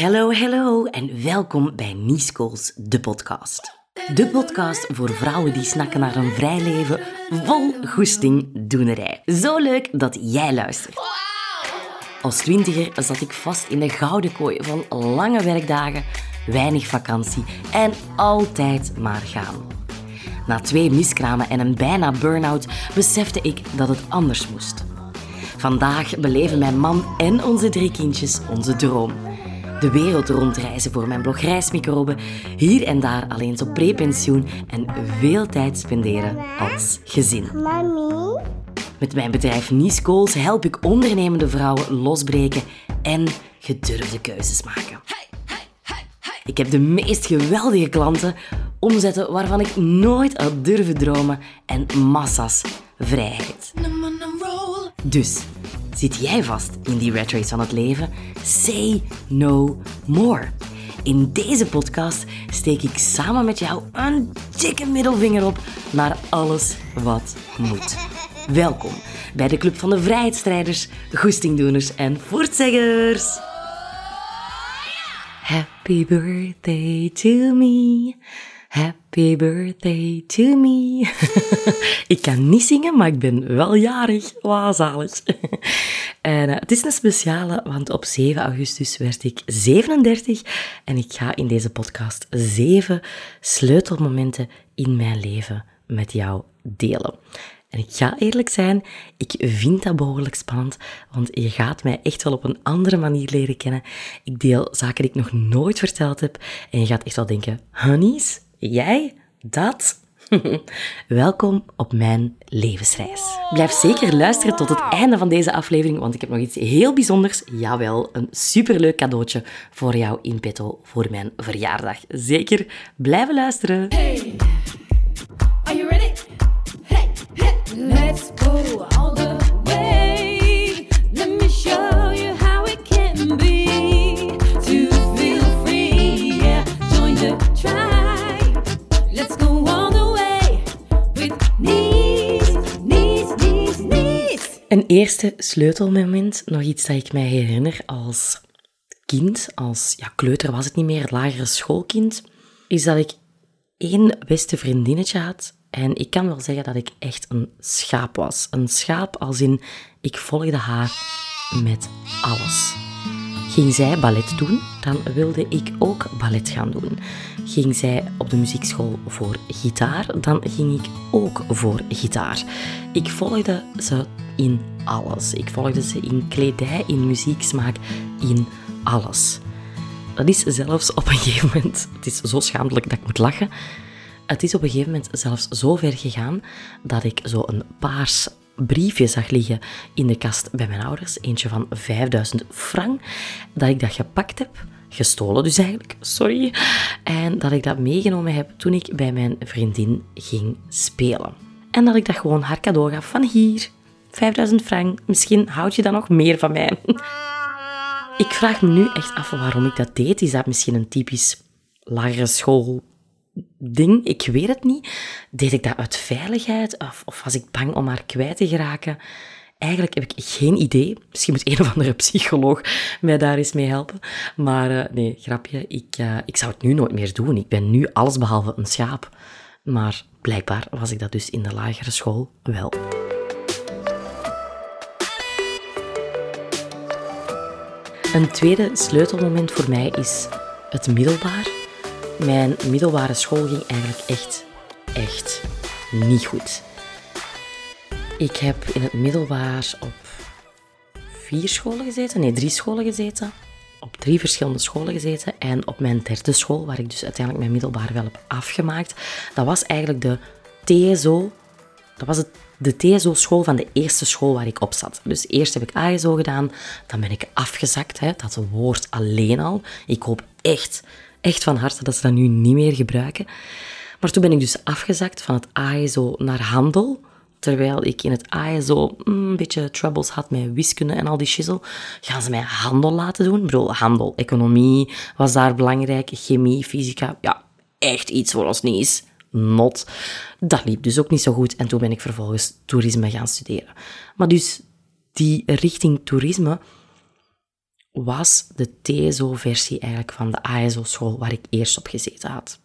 Hallo, hallo en welkom bij Niescools, de podcast. De podcast voor vrouwen die snakken naar een vrij leven vol goesting doenerij. Zo leuk dat jij luistert. Als twintiger zat ik vast in de gouden kooi van lange werkdagen, weinig vakantie en altijd maar gaan. Na twee miskramen en een bijna burn-out besefte ik dat het anders moest. Vandaag beleven mijn man en onze drie kindjes onze droom. De wereld rondreizen voor mijn blog Reismicroben, hier en daar alleen op prepensioen en veel tijd spenderen als gezin. Mami? Met mijn bedrijf Nice Goals help ik ondernemende vrouwen losbreken en gedurfde keuzes maken. Ik heb de meest geweldige klanten, omzetten waarvan ik nooit had durven dromen en massa's vrijheid. Dus, zit jij vast in die rat race van het leven? Say no more. In deze podcast steek ik samen met jou een dikke middelvinger op naar alles wat moet. Welkom bij de Club van de Vrijheidsstrijders, Goestingdoeners en Voortzeggers. Happy birthday to me. Happy birthday to me. ik kan niet zingen, maar ik ben wel jarig. Wauw, zalig. en uh, het is een speciale, want op 7 augustus werd ik 37 en ik ga in deze podcast zeven sleutelmomenten in mijn leven met jou delen. En ik ga eerlijk zijn, ik vind dat behoorlijk spannend, want je gaat mij echt wel op een andere manier leren kennen. Ik deel zaken die ik nog nooit verteld heb en je gaat echt wel denken, honeys, jij? Dat? Welkom op mijn levensreis. Blijf zeker luisteren tot het einde van deze aflevering, want ik heb nog iets heel bijzonders. Jawel, een superleuk cadeautje voor jou in petto voor mijn verjaardag. Zeker blijven luisteren. Hey, are you ready? Hey, let's go Een eerste sleutelmoment, nog iets dat ik mij herinner als kind, als ja, kleuter was het niet meer, lagere schoolkind, is dat ik één beste vriendinnetje had. En ik kan wel zeggen dat ik echt een schaap was. Een schaap als in, ik volgde haar met alles. Ging zij ballet doen, dan wilde ik ook ballet gaan doen. Ging zij op de muziekschool voor gitaar, dan ging ik ook voor gitaar. Ik volgde ze in alles. Ik volgde ze in kledij, in muzieksmaak, in alles. Dat is zelfs op een gegeven moment, het is zo schaamtelijk dat ik moet lachen, het is op een gegeven moment zelfs zo ver gegaan dat ik zo een paars briefje zag liggen in de kast bij mijn ouders, eentje van 5000 frank, dat ik dat gepakt heb, gestolen dus eigenlijk, sorry, en dat ik dat meegenomen heb toen ik bij mijn vriendin ging spelen. En dat ik dat gewoon haar cadeau gaf van hier, 5000 frank, misschien houd je dan nog meer van mij. Ik vraag me nu echt af waarom ik dat deed. Is dat misschien een typisch lagere school ding? Ik weet het niet. Deed ik dat uit veiligheid of, of was ik bang om haar kwijt te geraken? Eigenlijk heb ik geen idee. Misschien moet een of andere psycholoog mij daar eens mee helpen. Maar eh, nee, grapje. Ik, eh, ik zou het nu nooit meer doen. Ik ben nu allesbehalve een schaap. Maar blijkbaar was ik dat dus in de lagere school wel. Een tweede sleutelmoment voor mij is het middelbaar. Mijn middelbare school ging eigenlijk echt, echt niet goed. Ik heb in het middelbaar op vier scholen gezeten, nee, drie scholen gezeten. Op drie verschillende scholen gezeten. En op mijn derde school, waar ik dus uiteindelijk mijn middelbaar wel heb afgemaakt, dat was eigenlijk de TSO. Dat was het, de TSO-school van de eerste school waar ik op zat. Dus eerst heb ik ASO gedaan, dan ben ik afgezakt. Hè, dat woord alleen al. Ik hoop echt, echt van harte dat ze dat nu niet meer gebruiken. Maar toen ben ik dus afgezakt van het ASO naar handel. Terwijl ik in het ASO mm, een beetje troubles had met wiskunde en al die shizzle, gaan ze mij handel laten doen. Bedoel, handel, economie was daar belangrijk, chemie, fysica. Ja, echt iets voor ons niet. Not. Dat liep dus ook niet zo goed. En toen ben ik vervolgens toerisme gaan studeren. Maar dus die richting toerisme was de TSO-versie eigenlijk van de ASO-school waar ik eerst op gezeten had.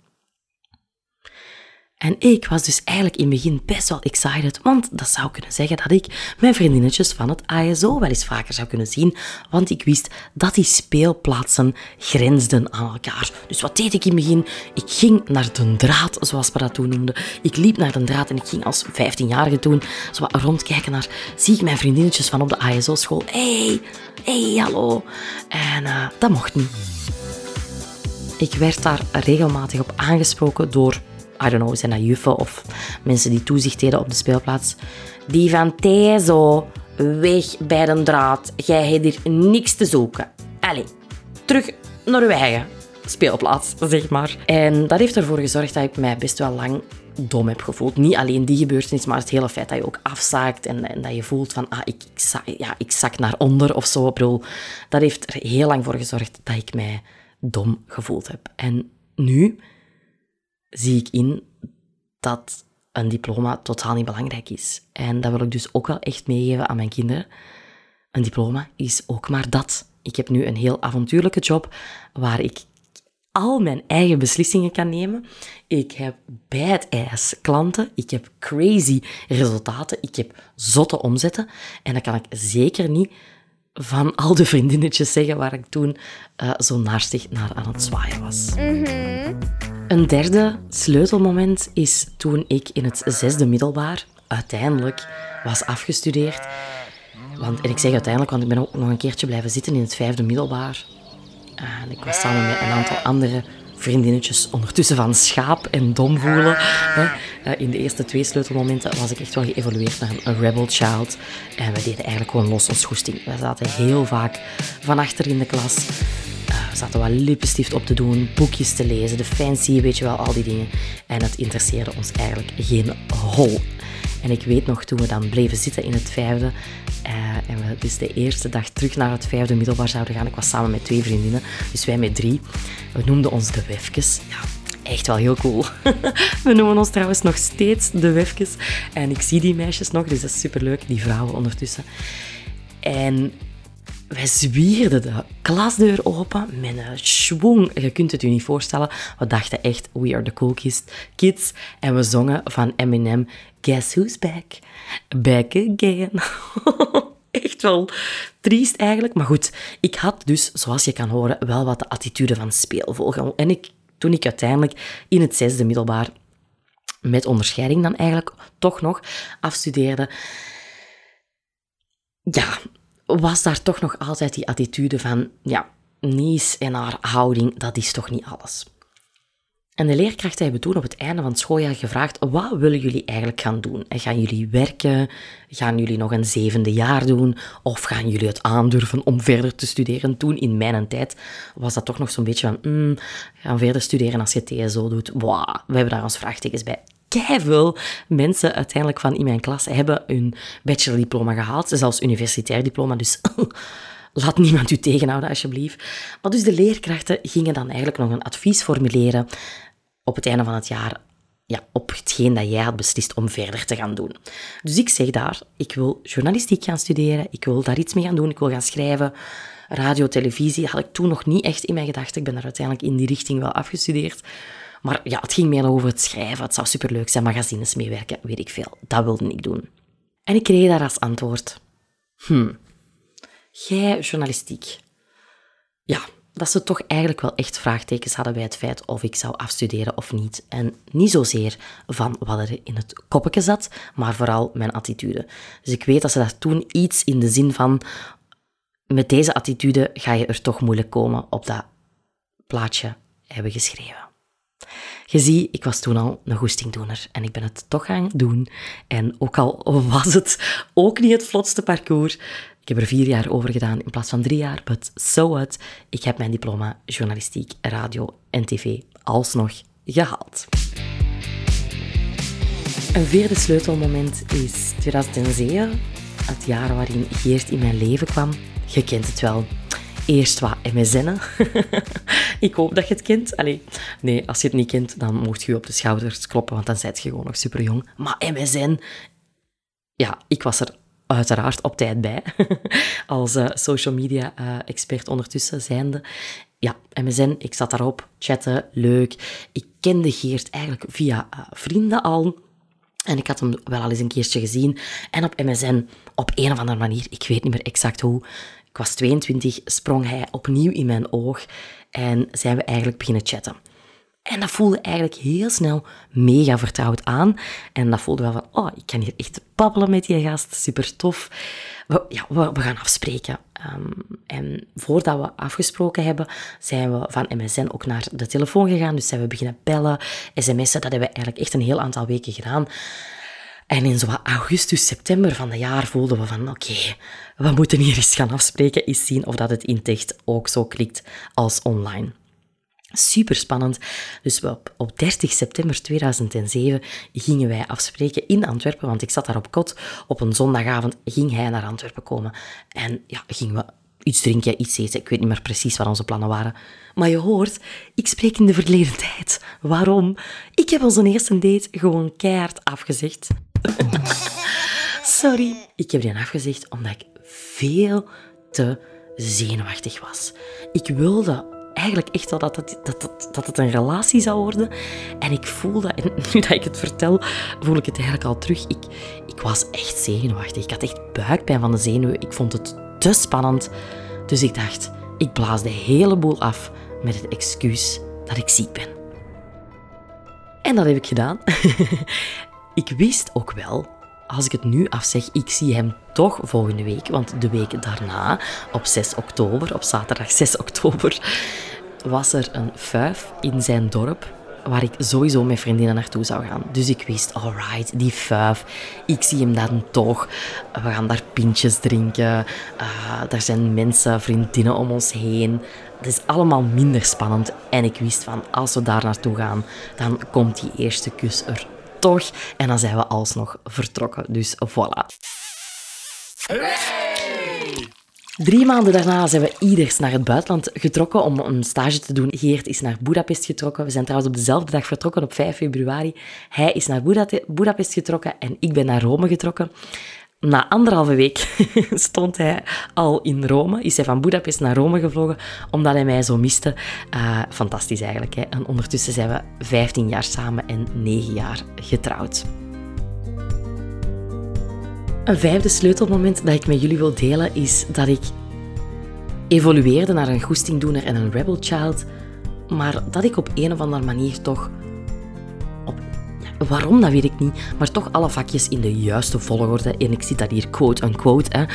En ik was dus eigenlijk in het begin best wel excited, want dat zou kunnen zeggen dat ik mijn vriendinnetjes van het ASO wel eens vaker zou kunnen zien, want ik wist dat die speelplaatsen grensden aan elkaar. Dus wat deed ik in het begin? Ik ging naar de draad, zoals we dat toen noemden. Ik liep naar de draad en ik ging als 15-jarige toen zo rondkijken naar, zie ik mijn vriendinnetjes van op de ASO-school. hey, hey, hallo. En eh, dat mocht niet. Ik werd daar regelmatig op aangesproken door, I don't know, zijn dat juffen of mensen die toezicht deden op de speelplaats. Die van Tezo, weg bij de draad. Jij hebt hier niks te zoeken. Allee, terug naar uw speelplaats, zeg maar. En dat heeft ervoor gezorgd dat ik mij best wel lang dom heb gevoeld. Niet alleen die gebeurtenis, maar het hele feit dat je ook afzaakt en, en dat je voelt van, ah, ik, ik, zak, ja, ik zak naar onder of zo. Ik dat heeft er heel lang voor gezorgd dat ik mij dom gevoeld heb. En nu zie ik in dat een diploma totaal niet belangrijk is. En dat wil ik dus ook wel echt meegeven aan mijn kinderen. Een diploma is ook maar dat. Ik heb nu een heel avontuurlijke job waar ik al mijn eigen beslissingen kan nemen. Ik heb badass klanten. Ik heb crazy resultaten. Ik heb zotte omzetten. En dat kan ik zeker niet van al de vriendinnetjes zeggen waar ik toen eh, zo naastig naar aan het zwaaien was. Een derde sleutelmoment is toen ik in het zesde middelbaar uiteindelijk was afgestudeerd. Want, en ik zeg uiteindelijk, want ik ben ook nog een keertje blijven zitten in het vijfde middelbaar. En ik was samen met een aantal andere vriendinnetjes ondertussen van schaap en dom voelen. In de eerste twee sleutelmomenten was ik echt wel geëvolueerd naar een rebel child. En we deden eigenlijk gewoon los ons goesting. We zaten heel vaak van achter in de klas. Eh, We zaten wat lippenstift op te doen, boekjes te lezen, de fancy, weet je wel, al die dingen. En het interesseerde ons eigenlijk geen hol. En ik weet nog, toen we dan bleven zitten in het vijfde, eh, en we dus de eerste dag terug naar het vijfde middelbaar zouden gaan. Ik was samen met twee vriendinnen, dus wij met drie. We noemden ons de Wefkes. Ja, echt wel heel cool. we noemen ons trouwens nog steeds de Wefkes. En ik zie die meisjes nog, dus dat is superleuk, die vrouwen ondertussen. En wij zwierden de klasdeur open met een schwung. Je kunt het je niet voorstellen. We dachten echt, we are the cool kids. En we zongen van Eminem, Guess who's back? Back again. echt wel triest eigenlijk. Maar goed, ik had dus, zoals je kan horen, wel wat de attitude van speelvogel. En ik, toen ik uiteindelijk in het zesde middelbaar met onderscheiding dan eigenlijk toch nog afstudeerde, ja, was daar toch nog altijd die attitude van, ja, Nies en haar houding, dat is toch niet alles. En de leerkrachten hebben toen op het einde van het schooljaar gevraagd, wat willen jullie eigenlijk gaan doen? En gaan jullie werken? Gaan jullie nog een zevende jaar doen? Of gaan jullie het aandurven om verder te studeren? Toen, in mijn tijd, was dat toch nog zo'n beetje van, mm, gaan verder studeren als je TSO doet. Wow, we hebben daar ons vraagtekens bij veel mensen uiteindelijk van in mijn klas hebben hun bachelordiploma gehaald, zelfs universitair diploma, dus laat niemand u tegenhouden alsjeblieft. Maar dus de leerkrachten gingen dan eigenlijk nog een advies formuleren op het einde van het jaar ja, op hetgeen dat jij had beslist om verder te gaan doen. Dus ik zeg daar, ik wil journalistiek gaan studeren, ik wil daar iets mee gaan doen, ik wil gaan schrijven. Radio, televisie had ik toen nog niet echt in mijn gedachten. Ik ben daar uiteindelijk in die richting wel afgestudeerd. Maar ja, het ging meer over het schrijven. Het zou superleuk zijn, magazines meewerken, weet ik veel. Dat wilde ik doen. En ik kreeg daar als antwoord... Hm, jij journalistiek. Ja, dat ze toch eigenlijk wel echt vraagtekens hadden bij het feit of ik zou afstuderen of niet. En niet zozeer van wat er in het koppetje zat, maar vooral mijn attitude. Dus ik weet dat ze daar toen iets in de zin van... Met deze attitude ga je er toch moeilijk komen op dat plaatje hebben geschreven. Je ziet, ik was toen al een goestingdoener en ik ben het toch gaan doen. En ook al was het ook niet het vlotste parcours, ik heb er vier jaar over gedaan in plaats van drie jaar, but so what. Ik heb mijn diploma journalistiek, radio en tv alsnog gehaald. Een vierde sleutelmoment is 2007, het jaar waarin Geert in mijn leven kwam. Je kent het wel. Eerst wat MSN'en. ik hoop dat je het kent. Allee, nee, als je het niet kent, dan mocht je op de schouders kloppen, want dan zijt je gewoon nog super jong. Maar MSN, ja, ik was er uiteraard op tijd bij. Als eh, social media eh, expert ondertussen zijnde. Ja, MSN, ik zat daarop, chatten, leuk. Ik kende Geert eigenlijk via eh, vrienden al. En ik had hem wel al eens een keertje gezien. En op MSN, op een of andere manier, ik weet niet meer exact hoe. Was 22, sprong hij opnieuw in mijn oog. En zijn we eigenlijk beginnen chatten. En dat voelde eigenlijk heel snel mega vertrouwd aan. En dat voelde wel van, oh, ik kan hier echt babbelen met die gast, super tof. We, ja, we gaan afspreken. Ehm, en voordat we afgesproken hebben, zijn we van MSN ook naar de telefoon gegaan. Dus zijn we beginnen bellen, sms'en. Dat hebben we eigenlijk echt een heel aantal weken gedaan. En in zo augustus, september van het jaar voelden we van oké, we moeten hier eens gaan afspreken, eens zien of dat het in echt ook zo klikt als online. Super spannend. Dus op, op 30 september 2007 gingen wij afspreken in Antwerpen, want ik zat daar op kot. Op een zondagavond ging hij naar Antwerpen komen. En ja, gingen we iets drinken, iets eten. Ik weet niet meer precies wat onze plannen waren. Maar je hoort, ik spreek in de verleden tijd. Waarom? Ik heb onze eerste date gewoon keihard afgezegd. Sorry. Ik heb die afgezegd omdat ik veel te zenuwachtig was. Ik wilde eigenlijk echt wel dat het, dat, het, dat het een relatie zou worden. En ik voelde, en nu dat ik het vertel, voel ik het eigenlijk al terug. Ik, ik was echt zenuwachtig. Ik had echt buikpijn van de zenuwen. Ik vond het te spannend. Dus ik dacht, ik blaas de hele boel af met het excuus dat ik ziek ben. En dat heb ik gedaan. ik wist ook wel, als ik het nu afzeg, ik zie hem toch volgende week. Want de week daarna, op 6 oktober, op zaterdag 6 oktober, was er een fuif in zijn dorp waar ik sowieso met vriendinnen naartoe zou gaan. Dus ik wist, alright, die fuif, ik zie hem dan toch. We gaan daar pintjes drinken. Uh, er zijn mensen, vriendinnen om ons heen. Het is allemaal minder spannend. En ik wist van, als we daar naartoe gaan, dan komt die eerste kus er toch. En dan zijn we alsnog vertrokken. Dus voilà. Drie maanden daarna zijn we ieders naar het buitenland getrokken om een stage te doen. Geert is naar Budapest getrokken. We zijn trouwens op dezelfde dag vertrokken, op 5 februari. Hij is naar Budapest getrokken en ik ben naar Rome getrokken. Na anderhalve week stond hij al in Rome. Is hij van Budapest naar Rome gevlogen, omdat hij mij zo miste. Uh, fantastisch eigenlijk. Hè? En ondertussen zijn we 15 jaar samen en 9 jaar getrouwd. Een vijfde sleutelmoment dat ik met jullie wil delen is dat ik evolueerde naar een goestingdoener en een rebel child, maar dat ik op een of andere manier toch waarom, dat weet ik niet. Maar toch alle vakjes in de juiste volgorde, en ik zit dat hier quote-unquote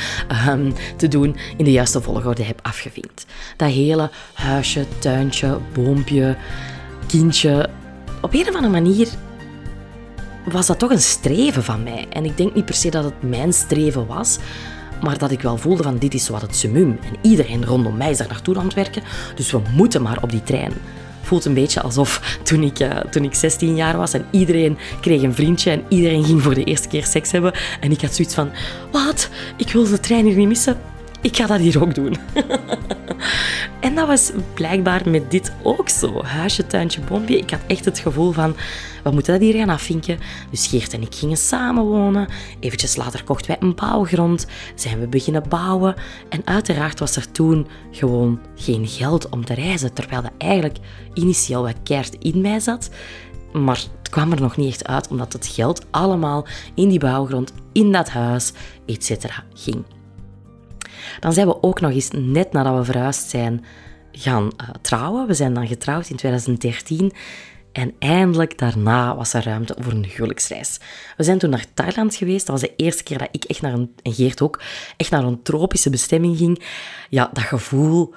um, te doen, in de juiste volgorde heb afgevinkt. Dat hele huisje, tuintje, boompje, kindje. Op een of andere manier was dat toch een streven van mij. En ik denk niet per se dat het mijn streven was, maar dat ik wel voelde van dit is wat het summum. En iedereen rondom mij is daar naartoe aan het werken, dus we moeten maar op die trein. Voelt een beetje alsof toen ik, uh, toen ik 16 jaar was en iedereen kreeg een vriendje en iedereen ging voor de eerste keer seks hebben. En ik had zoiets van, wat? Ik wil de trein hier niet missen. Ik ga dat hier ook doen. en dat was blijkbaar met dit ook zo. Huisje, tuintje, boompje. Ik had echt het gevoel van, we moeten dat hier gaan afvinken. Dus Geert en ik gingen samenwonen. Eventjes later kochten wij een bouwgrond. Zijn we beginnen bouwen. En uiteraard was er toen gewoon geen geld om te reizen. Terwijl dat eigenlijk initieel wat keert in mij zat. Maar het kwam er nog niet echt uit, omdat het geld allemaal in die bouwgrond, in dat huis, etc. ging. Dan zijn we ook nog eens, net nadat we verhuisd zijn, gaan uh, trouwen. We zijn dan getrouwd in 2013. En eindelijk daarna was er ruimte voor een huwelijksreis. We zijn toen naar Thailand geweest. Dat was de eerste keer dat ik echt naar een, en Geert ook, echt naar een tropische bestemming ging. Ja, dat gevoel...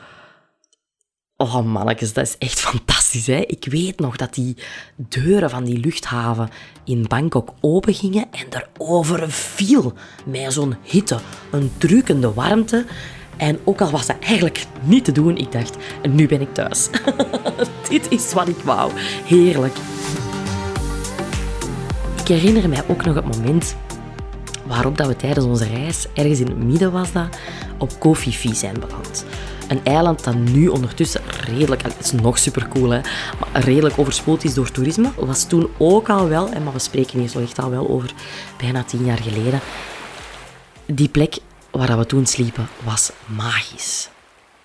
Oh mannetjes, dat is echt fantastisch. Hè? Ik weet nog dat die deuren van die luchthaven in Bangkok open gingen en er overviel mij zo'n hitte, een drukende warmte. En ook al was dat eigenlijk niet te doen, ik dacht, nu ben ik thuis. Dit is wat ik wou. Heerlijk. Ik herinner mij ook nog het moment waarop dat we tijdens onze reis, ergens in het midden was dat, op Phi zijn beland. Een eiland dat nu ondertussen redelijk, het is nog super cool, hè, maar redelijk overspoeld is door toerisme. Was toen ook al wel, maar we spreken hier zo echt al wel over bijna tien jaar geleden. die plek waar we toen sliepen was magisch.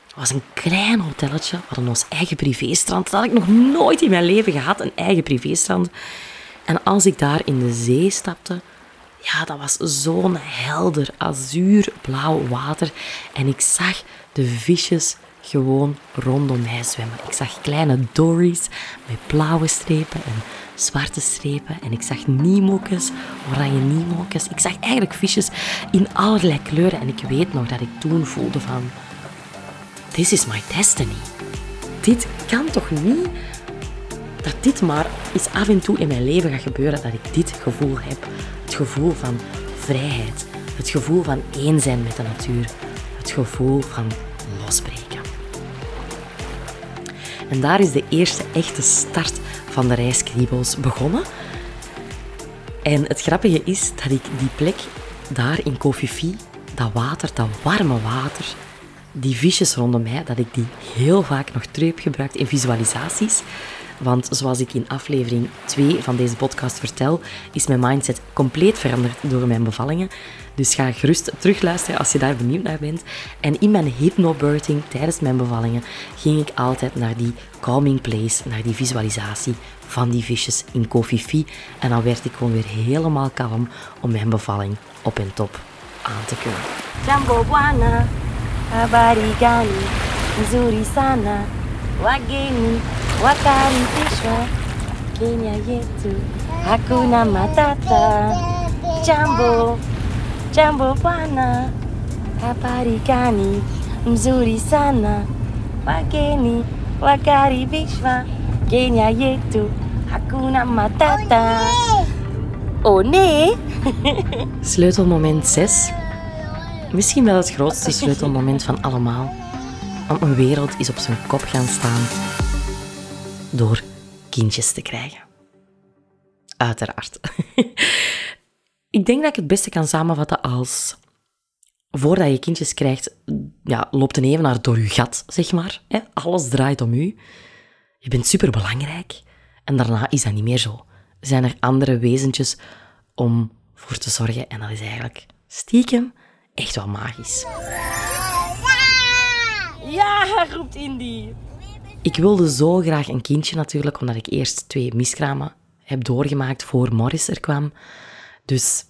Het was een klein hotelletje, we hadden ons eigen privéstrand. Dat had ik nog nooit in mijn leven gehad, een eigen privéstrand. En als ik daar in de zee stapte, ja, dat was zo'n helder azuurblauw water. En ik zag de visjes gewoon rondom mij zwemmen. Ik zag kleine dories met blauwe strepen en zwarte strepen. En ik zag Nemo's, oranje Nemo's. Ik zag eigenlijk visjes in allerlei kleuren. En ik weet nog dat ik toen voelde van... This is my destiny. Dit kan toch niet dat dit maar eens af en toe in mijn leven gaat gebeuren, dat ik dit gevoel heb. Het gevoel van vrijheid. Het gevoel van één zijn met de natuur. Het gevoel van losbreken. En daar is de eerste echte start van de reis Kriebels begonnen. En het grappige is dat ik die plek daar in Kofifi, dat water, dat warme water, die visjes rondom mij, dat ik die heel vaak nog terug heb gebruikt in visualisaties. Want zoals ik in aflevering 2 van deze podcast vertel, is mijn mindset compleet veranderd door mijn bevallingen. Dus ga gerust terugluisteren als je daar benieuwd naar bent. En in mijn hypnobirthing tijdens mijn bevallingen ging ik altijd naar die calming place, naar die visualisatie van die visjes in Kofifi. En dan werd ik gewoon weer helemaal kalm om mijn bevalling op en top aan te kunnen. Jambo Bwana, habari gani, nzuri sana, wageni wakaribishwa Kenya yetu, hakuna matata. Jambo, jambo bwana, habari gani, mzuri sana, wageni wakaribishwa Kenya yetu, hakuna matata. Oh nee! Sleutelmoment 6. Misschien wel het grootste sleutelmoment van allemaal. Want mijn wereld is op zijn kop gaan staan door kindjes te krijgen. Uiteraard. ik denk dat ik het beste kan samenvatten als voordat je kindjes krijgt, ja, loopt een evenaar door je gat, zeg maar. Alles draait om u. Je bent superbelangrijk. En daarna is dat niet meer zo. Zijn er andere wezentjes om voor te zorgen. En dat is eigenlijk stiekem echt wel magisch. Ja, roept Indy. Ik wilde zo graag een kindje natuurlijk, omdat ik eerst twee miskramen heb doorgemaakt voor Morris er kwam. Dus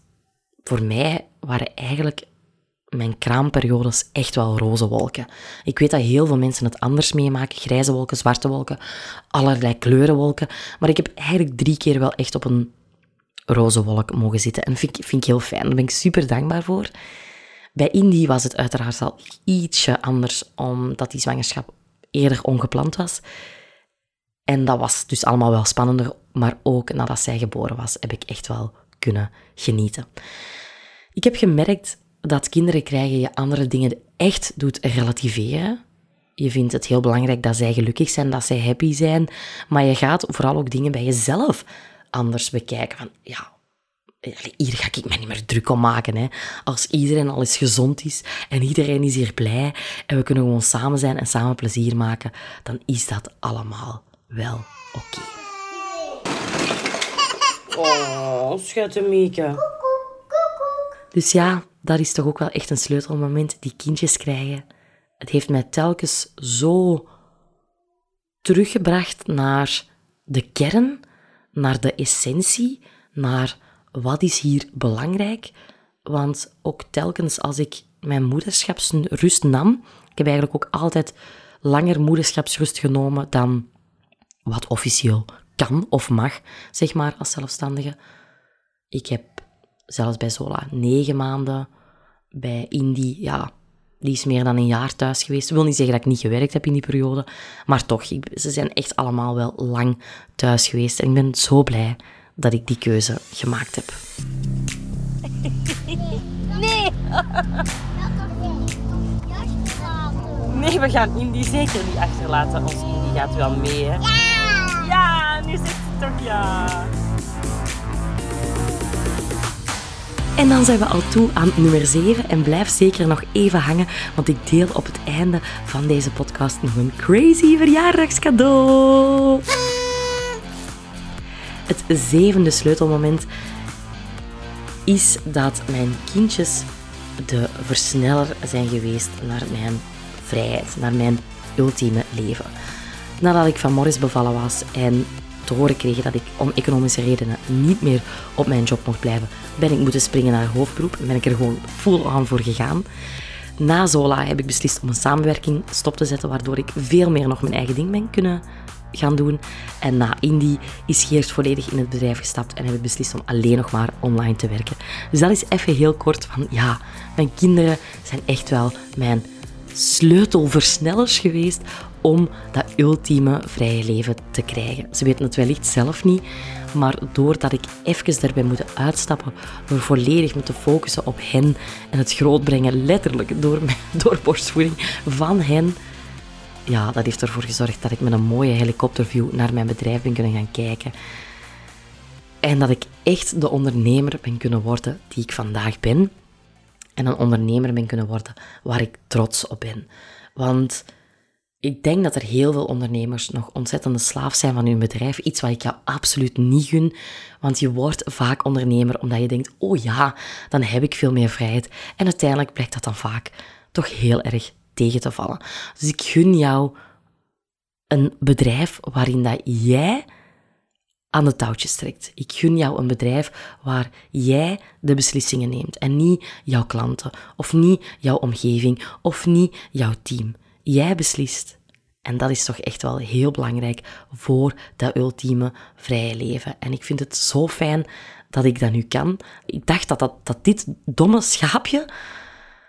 voor mij waren eigenlijk mijn kraamperiodes echt wel roze wolken. Ik weet dat heel veel mensen het anders meemaken. Grijze wolken, zwarte wolken, allerlei kleurenwolken. Maar ik heb eigenlijk drie keer wel echt op een roze wolk mogen zitten. En dat vind, ik- vind ik heel fijn. Daar ben ik super dankbaar voor. Bij Indy was het uiteraard al ietsje anders, omdat die zwangerschap eerder ongepland was. En dat was dus allemaal wel spannender, maar ook nadat zij geboren was, heb ik echt wel kunnen genieten. Ik heb gemerkt dat kinderen krijgen je andere dingen echt doet relativeren. Je vindt het heel belangrijk dat zij gelukkig zijn, dat zij happy zijn, maar je gaat vooral ook dingen bij jezelf anders bekijken. Van, ja, hier ga ik me niet meer druk om maken. Hè. Als iedereen al eens gezond is en iedereen is hier blij en we kunnen gewoon samen zijn en samen plezier maken, dan is dat allemaal wel oké. Oh, schutte Mieke. Dus ja, dat is toch ook wel echt een sleutelmoment, die kindjes krijgen. Het heeft mij telkens zo teruggebracht naar de kern, naar de essentie, naar wat is hier belangrijk. Want ook telkens als ik mijn moederschapsrust nam, ik heb eigenlijk ook altijd langer moederschapsrust genomen dan wat officieel kan of mag, zeg maar, als zelfstandige. Ik heb zelfs bij Zola negen maanden, bij Indy, ja, die is meer dan een jaar thuis geweest. Ik wil niet zeggen dat ik niet gewerkt heb in die periode, maar toch, ik, ze zijn echt allemaal wel lang thuis geweest. En ik ben zo blij dat ik die keuze gemaakt heb. Nee, we gaan Indy zeker niet achterlaten. Ons Indy gaat wel mee, hè? Ja! Ja, nu zegt ze toch ja. En dan zijn we al toe aan nummer 7 en blijf zeker nog even hangen, want ik deel op het einde van deze podcast nog een crazy verjaardagscadeau. Het zevende sleutelmoment is dat mijn kindjes de versneller zijn geweest naar mijn vrijheid, naar mijn ultieme leven. Nadat ik van Morris bevallen was en te horen kreeg dat ik om economische redenen niet meer op mijn job mocht blijven, ben ik moeten springen naar hoofdberoep en ben ik er gewoon full aan voor gegaan. Na Zola heb ik beslist om een samenwerking stop te zetten, waardoor ik veel meer nog mijn eigen ding ben kunnen gaan doen. En na Indie is Geert volledig in het bedrijf gestapt en heb ik beslist om alleen nog maar online te werken. Dus dat is even heel kort van, ja, mijn kinderen zijn echt wel mijn sleutelversnellers geweest om dat ultieme vrije leven te krijgen. Ze weten het wellicht zelf niet, maar doordat ik even daarbij moet uitstappen, door volledig me te focussen op hen en het grootbrengen, letterlijk door, door borstvoeding van hen, ja, dat heeft ervoor gezorgd dat ik met een mooie helikopterview naar mijn bedrijf ben kunnen gaan kijken. En dat ik echt de ondernemer ben kunnen worden die ik vandaag ben. En een ondernemer ben kunnen worden waar ik trots op ben. Want ik denk dat er heel veel ondernemers nog ontzettende slaaf zijn van hun bedrijf. Iets wat ik jou absoluut niet gun. Want je wordt vaak ondernemer omdat je denkt, oh ja, dan heb ik veel meer vrijheid. En uiteindelijk blijkt dat dan vaak toch heel erg tegen te vallen. Dus ik gun jou een bedrijf waarin dat jij aan de touwtjes trekt. Ik gun jou een bedrijf waar jij de beslissingen neemt en niet jouw klanten, of niet jouw omgeving, of niet jouw team. Jij beslist. En dat is toch echt wel heel belangrijk voor dat ultieme vrije leven. En ik vind het zo fijn dat ik dat nu kan. Ik dacht dat, dat, dat dit domme schaapje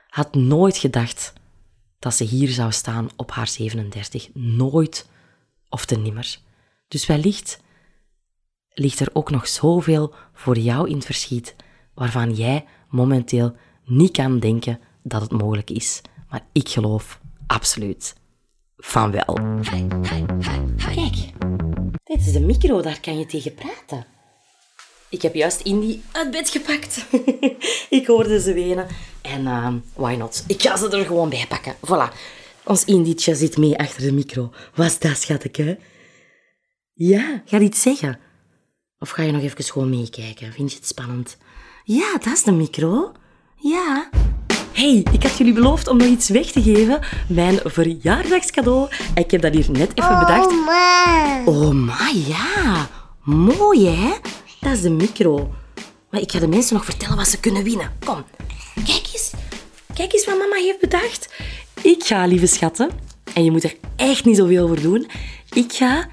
had nooit gedacht dat ze hier zou staan op haar 37. Nooit of te nimmer. Dus wellicht ligt er ook nog zoveel voor jou in het verschiet waarvan jij momenteel niet kan denken dat het mogelijk is. Maar ik geloof absoluut van wel. Kijk, dit is de micro, daar kan je tegen praten. Ik heb juist Indy uit bed gepakt. ik hoorde ze wenen. En uh, why not? Ik ga ze er gewoon bij pakken. Voilà. Ons Indietje zit mee achter de micro. Wat is dat, schatje? Ja, ga je iets zeggen? Of ga je nog even gewoon meekijken? Vind je het spannend? Ja, dat is de micro. Ja. hey, ik had jullie beloofd om nog iets weg te geven. Mijn verjaardagscadeau. Ik heb dat hier net even bedacht. Oh, ma, ja. Mooi, hè? Dat is de micro. Maar ik ga de mensen nog vertellen wat ze kunnen winnen. Kom, kijk eens. Kijk eens wat mama heeft bedacht. Ik ga, lieve schatten, en je moet er echt niet zoveel voor doen. Ik ga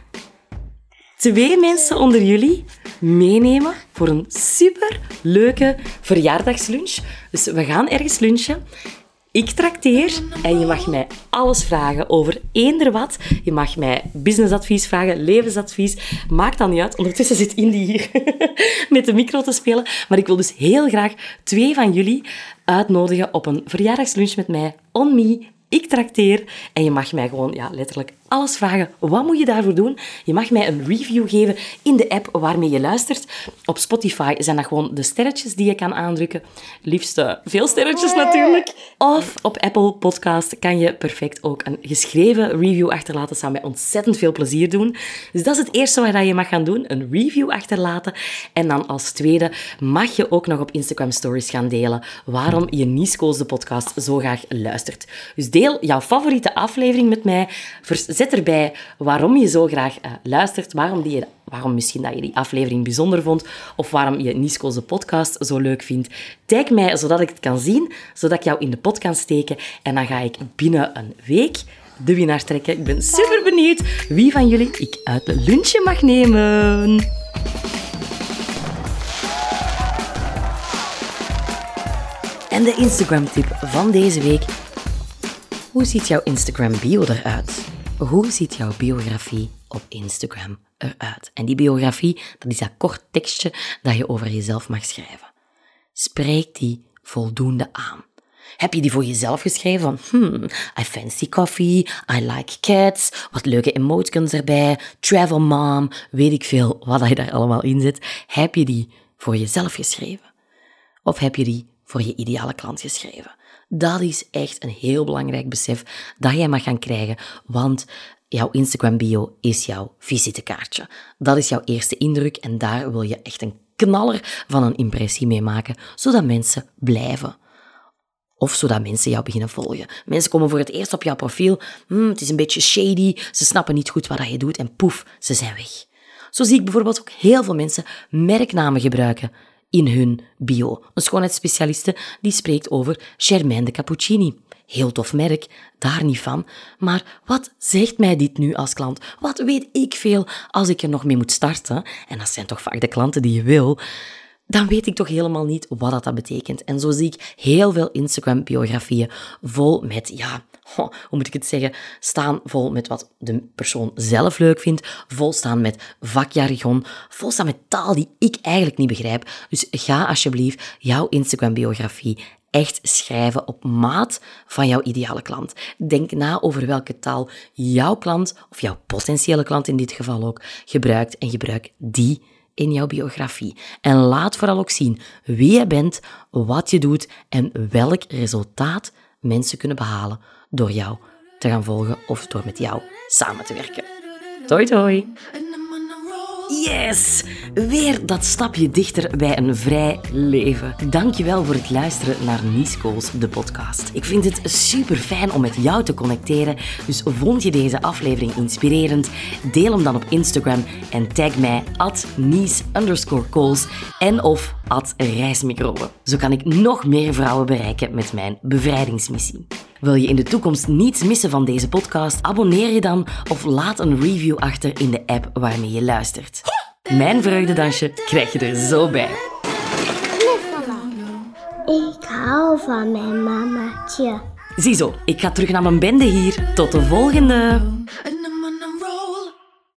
twee mensen onder jullie meenemen voor een super leuke verjaardagslunch. Dus we gaan ergens lunchen. Ik trakteer en je mag mij alles vragen over eender wat. Je mag mij businessadvies vragen, levensadvies. Maakt dan niet uit. Ondertussen zit Indy hier met de micro te spelen. Maar ik wil dus heel graag twee van jullie uitnodigen op een verjaardagslunch met mij. On me. Ik trakteer en je mag mij gewoon ja, letterlijk alles vragen. Wat moet je daarvoor doen? Je mag mij een review geven in de app waarmee je luistert. Op Spotify zijn dat gewoon de sterretjes die je kan aandrukken. Liefst eh, veel sterretjes natuurlijk. Of op Apple Podcast kan je perfect ook een geschreven review achterlaten. Dat zou mij ontzettend veel plezier doen. Dus dat is het eerste wat je mag gaan doen. Een review achterlaten. En dan als tweede mag je ook nog op Instagram Stories gaan delen waarom je Nisko's de podcast zo graag luistert. Dus deel jouw favoriete aflevering met mij. Vers- Zet erbij waarom je zo graag eh, luistert, waarom, die, waarom misschien dat je die aflevering bijzonder vond, of waarom je Nisko's de podcast zo leuk vindt. Tag mij, zodat ik het kan zien, zodat ik jou in de pot kan steken. En dan ga ik binnen een week de winnaar trekken. Ik ben super benieuwd wie van jullie ik uit de lunchje mag nemen. En de Instagram-tip van deze week. Hoe ziet jouw Instagram bio eruit? Hoe ziet jouw biografie op Instagram eruit? En die biografie, dat is dat kort tekstje dat je over jezelf mag schrijven. Spreek die voldoende aan. Heb je die voor jezelf geschreven van, hmm, I fancy coffee, I like cats, wat leuke emoticons erbij, travel mom, weet ik veel wat je daar allemaal in zet. Heb je die voor jezelf geschreven? Of heb je die voor je ideale klant geschreven? Dat is echt een heel belangrijk besef dat jij mag gaan krijgen, want jouw Instagram bio is jouw visitekaartje. Dat is jouw eerste indruk en daar wil je echt een knaller van een impressie mee maken, zodat mensen blijven. Of zodat mensen jou beginnen volgen. Mensen komen voor het eerst op jouw profiel. Hmm, het is een beetje shady. Ze snappen niet goed wat je doet. En poef, ze zijn weg. Zo zie ik bijvoorbeeld ook heel veel mensen merknamen gebruiken in hun bio. Een schoonheidsspecialiste die spreekt over Germaine de Cappuccini. Heel tof merk, daar niet van. Maar wat zegt mij dit nu als klant? Wat weet ik veel als ik er nog mee moet starten? En dat zijn toch vaak de klanten die je wil dan weet ik toch helemaal niet wat dat, betekent. En zo zie ik heel veel Instagram-biografieën vol met, ja, hoe moet ik het zeggen, staan vol met wat de persoon zelf leuk vindt, vol staan met vakjargon, vol staan met taal die ik eigenlijk niet begrijp. Dus ga alsjeblieft jouw Instagram-biografie echt schrijven op maat van jouw ideale klant. Denk na over welke taal jouw klant, of jouw potentiële klant in dit geval ook, gebruikt en gebruik die in jouw biografie. En laat vooral ook zien wie je bent, wat je doet en welk resultaat mensen kunnen behalen door jou te gaan volgen of door met jou samen te werken. Toi toi! Yes! Weer dat stapje dichter bij een vrij leven. Dankjewel voor het luisteren naar Goals, de podcast. Ik vind het super fijn om met jou te connecteren. Dus vond je deze aflevering inspirerend? Deel hem dan op Instagram en tag mij at Nice en of at Reismicroben. Zo kan ik nog meer vrouwen bereiken met mijn bevrijdingsmissie. Wil je in de toekomst niets missen van deze podcast? Abonneer je dan of laat een review achter in de app waarmee je luistert. Mijn vreugdedansje krijg je er zo bij. Ik hou van mijn mamaatje. Ziezo, ik ga terug naar mijn bende hier. Tot de volgende!